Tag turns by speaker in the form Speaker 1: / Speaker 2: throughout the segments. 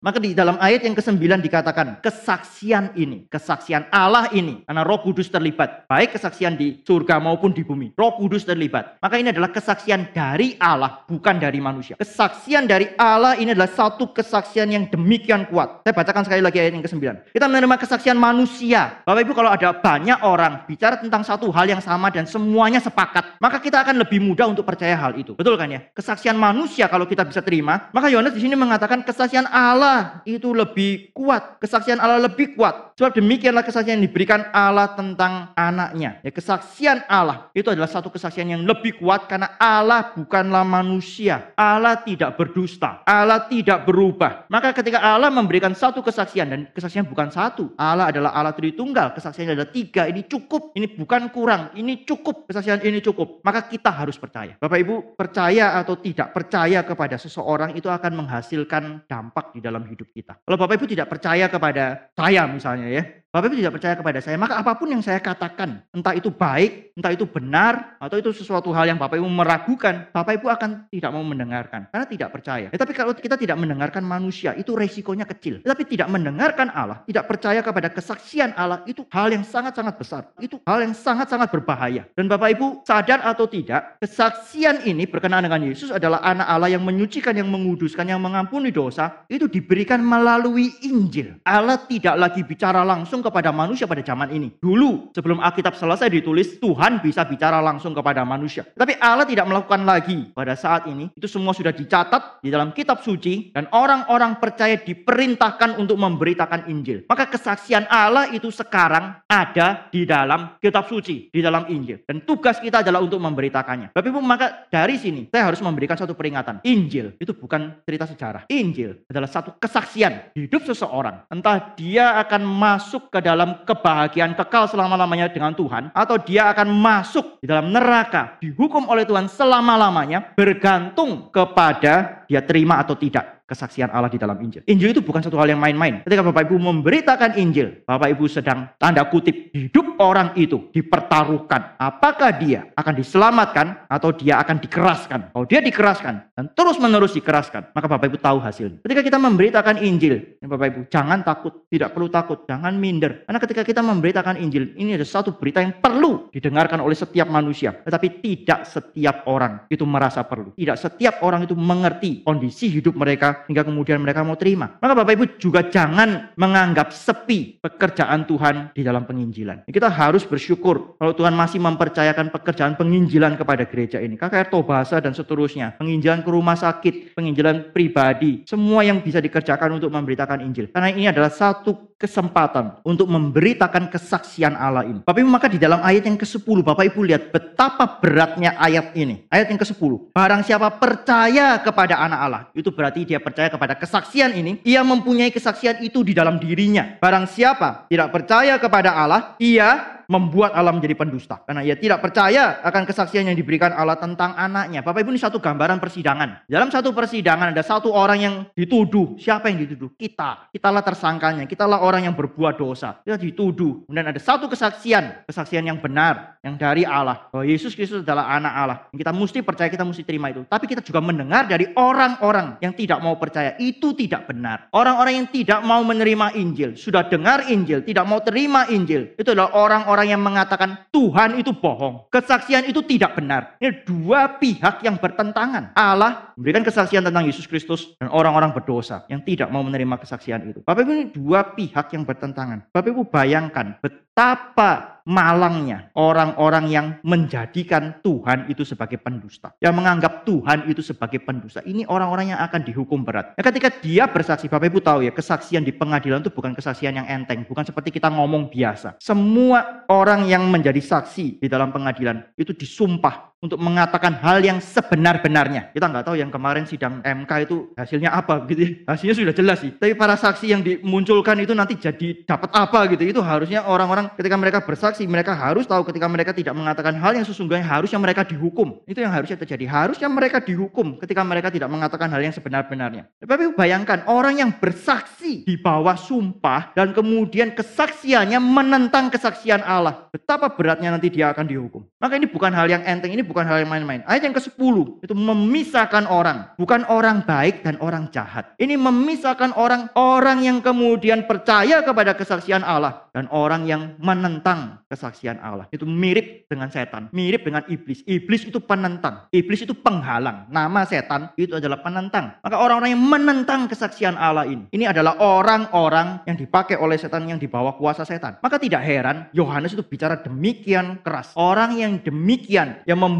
Speaker 1: Maka di dalam ayat yang ke-9 dikatakan kesaksian ini, kesaksian Allah ini, karena Roh Kudus terlibat, baik kesaksian di surga maupun di bumi. Roh Kudus terlibat. Maka ini adalah kesaksian dari Allah, bukan dari manusia. Kesaksian dari Allah ini adalah satu kesaksian yang demikian kuat. Saya bacakan sekali lagi ayat yang ke-9. Kita menerima kesaksian manusia. Bapak Ibu kalau ada banyak orang bicara tentang satu hal yang sama dan semuanya sepakat, maka kita akan lebih mudah untuk percaya hal itu. Betul kan ya? Kesaksian manusia kalau kita bisa terima, maka Yohanes di sini mengatakan kesaksian Allah itu lebih kuat. Kesaksian Allah lebih kuat. Sebab demikianlah kesaksian yang diberikan Allah tentang anaknya. Ya, kesaksian Allah itu adalah satu kesaksian yang lebih kuat karena Allah bukanlah manusia. Allah tidak berdusta. Allah tidak berubah. Maka ketika Allah memberikan satu kesaksian dan kesaksian bukan satu. Allah adalah Allah Tritunggal. Kesaksiannya adalah tiga. Ini cukup. Ini bukan kurang. Ini cukup. Kesaksian ini cukup. Maka kita harus percaya. Bapak Ibu percaya atau tidak percaya kepada seseorang itu akan menghasilkan dampak di dalam hidup kita. Kalau Bapak Ibu tidak percaya kepada saya misalnya ya, Bapak Ibu tidak percaya kepada saya, maka apa pun yang saya katakan, entah itu baik, entah itu benar, atau itu sesuatu hal yang Bapak Ibu meragukan, Bapak Ibu akan tidak mau mendengarkan, karena tidak percaya. Ya, tapi kalau kita tidak mendengarkan manusia, itu resikonya kecil. Tapi tidak mendengarkan Allah, tidak percaya kepada kesaksian Allah, itu hal yang sangat-sangat besar. Itu hal yang sangat-sangat berbahaya. Dan Bapak Ibu sadar atau tidak, kesaksian ini berkenaan dengan Yesus adalah anak Allah yang menyucikan, yang menguduskan, yang mengampuni dosa, itu diberikan melalui Injil. Allah tidak lagi bicara langsung langsung kepada manusia pada zaman ini. Dulu sebelum Alkitab selesai ditulis, Tuhan bisa bicara langsung kepada manusia. Tapi Allah tidak melakukan lagi pada saat ini. Itu semua sudah dicatat di dalam kitab suci dan orang-orang percaya diperintahkan untuk memberitakan Injil. Maka kesaksian Allah itu sekarang ada di dalam kitab suci, di dalam Injil. Dan tugas kita adalah untuk memberitakannya. Ibu, maka dari sini saya harus memberikan satu peringatan. Injil itu bukan cerita sejarah. Injil adalah satu kesaksian hidup seseorang. Entah dia akan masuk ke dalam kebahagiaan kekal selama-lamanya dengan Tuhan atau dia akan masuk di dalam neraka dihukum oleh Tuhan selama-lamanya bergantung kepada dia terima atau tidak kesaksian Allah di dalam Injil. Injil itu bukan satu hal yang main-main. Ketika Bapak Ibu memberitakan Injil, Bapak Ibu sedang tanda kutip hidup orang itu dipertaruhkan. Apakah dia akan diselamatkan atau dia akan dikeraskan? Kalau dia dikeraskan dan terus-menerus dikeraskan, maka Bapak Ibu tahu hasilnya. Ketika kita memberitakan Injil, ya Bapak Ibu jangan takut, tidak perlu takut, jangan minder. Karena ketika kita memberitakan Injil, ini ada satu berita yang perlu didengarkan oleh setiap manusia. Tetapi tidak setiap orang itu merasa perlu. Tidak setiap orang itu mengerti kondisi hidup mereka hingga kemudian mereka mau terima. Maka Bapak Ibu juga jangan menganggap sepi pekerjaan Tuhan di dalam penginjilan. Kita harus bersyukur kalau Tuhan masih mempercayakan pekerjaan penginjilan kepada gereja ini. KKR Tobasa dan seterusnya. Penginjilan ke rumah sakit, penginjilan pribadi. Semua yang bisa dikerjakan untuk memberitakan Injil. Karena ini adalah satu kesempatan untuk memberitakan kesaksian Allah ini. Bapak Ibu maka di dalam ayat yang ke-10 Bapak Ibu lihat betapa beratnya ayat ini. Ayat yang ke-10. Barang siapa percaya kepada anak Allah, itu berarti dia percaya kepada kesaksian ini, ia mempunyai kesaksian itu di dalam dirinya. Barang siapa tidak percaya kepada Allah, ia membuat Allah menjadi pendusta. Karena ia tidak percaya akan kesaksian yang diberikan Allah tentang anaknya. Bapak Ibu ini satu gambaran persidangan. Dalam satu persidangan ada satu orang yang dituduh. Siapa yang dituduh? Kita. Kitalah tersangkanya. Kitalah orang yang berbuat dosa. Kita dituduh. Kemudian ada satu kesaksian. Kesaksian yang benar. Yang dari Allah. Bahwa Yesus Kristus adalah anak Allah. Kita mesti percaya, kita mesti terima itu. Tapi kita juga mendengar dari orang-orang yang tidak mau percaya. Itu tidak benar. Orang-orang yang tidak mau menerima Injil. Sudah dengar Injil. Tidak mau terima Injil. Itu adalah orang-orang orang yang mengatakan Tuhan itu bohong. Kesaksian itu tidak benar. Ini dua pihak yang bertentangan. Allah memberikan kesaksian tentang Yesus Kristus dan orang-orang berdosa yang tidak mau menerima kesaksian itu. Bapak Ibu ini dua pihak yang bertentangan. Bapak Ibu bayangkan betapa malangnya orang-orang yang menjadikan Tuhan itu sebagai pendusta. Yang menganggap Tuhan itu sebagai pendusta. Ini orang-orang yang akan dihukum berat. Nah, ketika dia bersaksi, Bapak Ibu tahu ya, kesaksian di pengadilan itu bukan kesaksian yang enteng. Bukan seperti kita ngomong biasa. Semua orang yang menjadi saksi di dalam pengadilan itu disumpah untuk mengatakan hal yang sebenar-benarnya. Kita nggak tahu yang kemarin sidang MK itu hasilnya apa gitu. Ya. Hasilnya sudah jelas sih. Tapi para saksi yang dimunculkan itu nanti jadi dapat apa gitu. Itu harusnya orang-orang ketika mereka bersaksi, mereka harus tahu ketika mereka tidak mengatakan hal yang sesungguhnya harusnya mereka dihukum. Itu yang harusnya terjadi. Harusnya mereka dihukum ketika mereka tidak mengatakan hal yang sebenar-benarnya. Tapi bayangkan orang yang bersaksi di bawah sumpah dan kemudian kesaksiannya menentang kesaksian Allah. Betapa beratnya nanti dia akan dihukum. Maka ini bukan hal yang enteng, ini bukan hal yang main-main. Ayat yang ke-10 itu memisahkan orang, bukan orang baik dan orang jahat. Ini memisahkan orang-orang yang kemudian percaya kepada kesaksian Allah dan orang yang menentang kesaksian Allah. Itu mirip dengan setan, mirip dengan iblis. Iblis itu penentang, iblis itu penghalang. Nama setan itu adalah penentang. Maka orang-orang yang menentang kesaksian Allah ini, ini adalah orang-orang yang dipakai oleh setan yang dibawa kuasa setan. Maka tidak heran Yohanes itu bicara demikian keras. Orang yang demikian yang membuat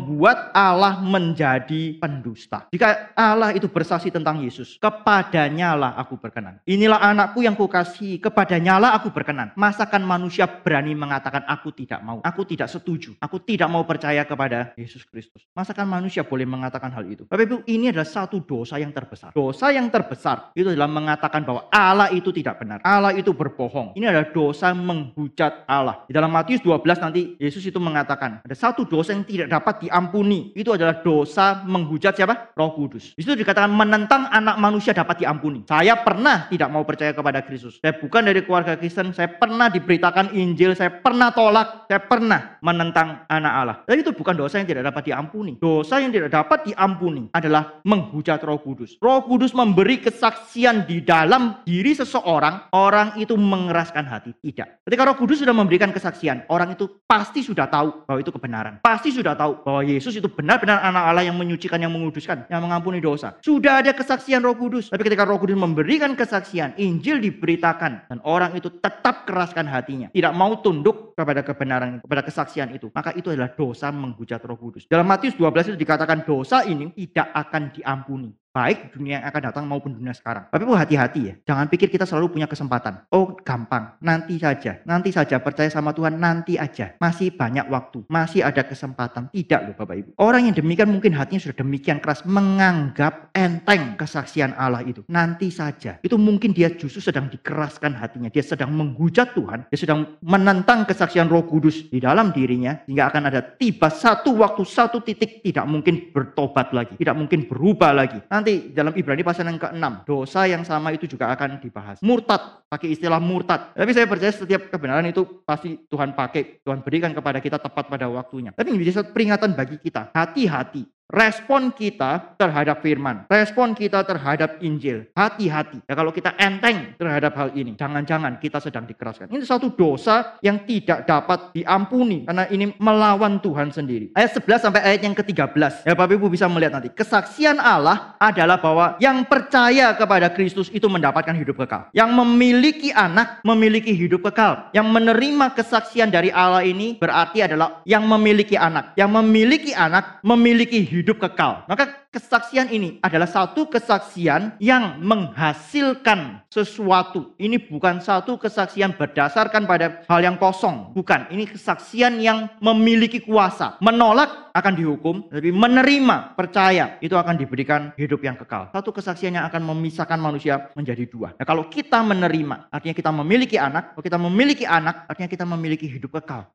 Speaker 1: Allah menjadi pendusta. Jika Allah itu bersaksi tentang Yesus, kepadanya lah aku berkenan. Inilah anakku yang kukasih, kepadanya lah aku berkenan. Masakan manusia berani mengatakan aku tidak mau, aku tidak setuju, aku tidak mau percaya kepada Yesus Kristus. Masakan manusia boleh mengatakan hal itu? Bapak Ibu, ini adalah satu dosa yang terbesar. Dosa yang terbesar itu adalah mengatakan bahwa Allah itu tidak benar. Allah itu berbohong. Ini adalah dosa menghujat Allah. Di dalam Matius 12 nanti Yesus itu mengatakan ada satu dosa yang tidak dapat diampuni. Itu adalah dosa menghujat siapa? Roh Kudus. Di situ dikatakan menentang anak manusia dapat diampuni. Saya pernah tidak mau percaya kepada Kristus. Saya bukan dari keluarga Kristen. Saya pernah diberitakan Injil. Saya pernah tolak. Saya pernah menentang anak Allah. Dan itu bukan dosa yang tidak dapat diampuni. Dosa yang tidak dapat diampuni adalah menghujat Roh Kudus. Roh Kudus memberi kesaksian di dalam diri seseorang. Orang itu mengeraskan hati. Tidak. Ketika Roh Kudus sudah memberikan kesaksian, orang itu pasti sudah tahu bahwa itu kebenaran. Pasti sudah tahu bahwa Yesus itu benar-benar anak Allah yang menyucikan, yang menguduskan, yang mengampuni dosa. Sudah ada kesaksian Roh Kudus. Tapi ketika Roh Kudus memberikan kesaksian, Injil diberitakan dan orang itu tetap keraskan hatinya, tidak mau tunduk kepada kebenaran, kepada kesaksian itu, maka itu adalah dosa menghujat Roh Kudus. Dalam Matius 12 itu dikatakan dosa ini tidak akan diampuni baik dunia yang akan datang maupun dunia sekarang. Tapi bu hati-hati ya, jangan pikir kita selalu punya kesempatan. Oh gampang, nanti saja, nanti saja percaya sama Tuhan, nanti aja. Masih banyak waktu, masih ada kesempatan. Tidak loh Bapak Ibu. Orang yang demikian mungkin hatinya sudah demikian keras menganggap enteng kesaksian Allah itu. Nanti saja. Itu mungkin dia justru sedang dikeraskan hatinya. Dia sedang menghujat Tuhan, dia sedang menentang kesaksian Roh Kudus di dalam dirinya sehingga akan ada tiba satu waktu, satu titik tidak mungkin bertobat lagi, tidak mungkin berubah lagi nanti dalam Ibrani pasal yang ke-6, dosa yang sama itu juga akan dibahas. Murtad, pakai istilah murtad. Tapi saya percaya setiap kebenaran itu pasti Tuhan pakai, Tuhan berikan kepada kita tepat pada waktunya. Tapi ini satu peringatan bagi kita. Hati-hati respon kita terhadap firman, respon kita terhadap Injil. Hati-hati. Ya kalau kita enteng terhadap hal ini, jangan-jangan kita sedang dikeraskan. Ini satu dosa yang tidak dapat diampuni karena ini melawan Tuhan sendiri. Ayat 11 sampai ayat yang ke-13. Ya Bapak Ibu bisa melihat nanti. Kesaksian Allah adalah bahwa yang percaya kepada Kristus itu mendapatkan hidup kekal. Yang memiliki anak memiliki hidup kekal. Yang menerima kesaksian dari Allah ini berarti adalah yang memiliki anak. Yang memiliki anak memiliki hidup hidup kekal. Maka kesaksian ini adalah satu kesaksian yang menghasilkan sesuatu. Ini bukan satu kesaksian berdasarkan pada hal yang kosong. Bukan, ini kesaksian yang memiliki kuasa. Menolak akan dihukum, tapi menerima, percaya, itu akan diberikan hidup yang kekal. Satu kesaksian yang akan memisahkan manusia menjadi dua. Nah, kalau kita menerima, artinya kita memiliki anak. Kalau kita memiliki anak, artinya kita memiliki hidup kekal.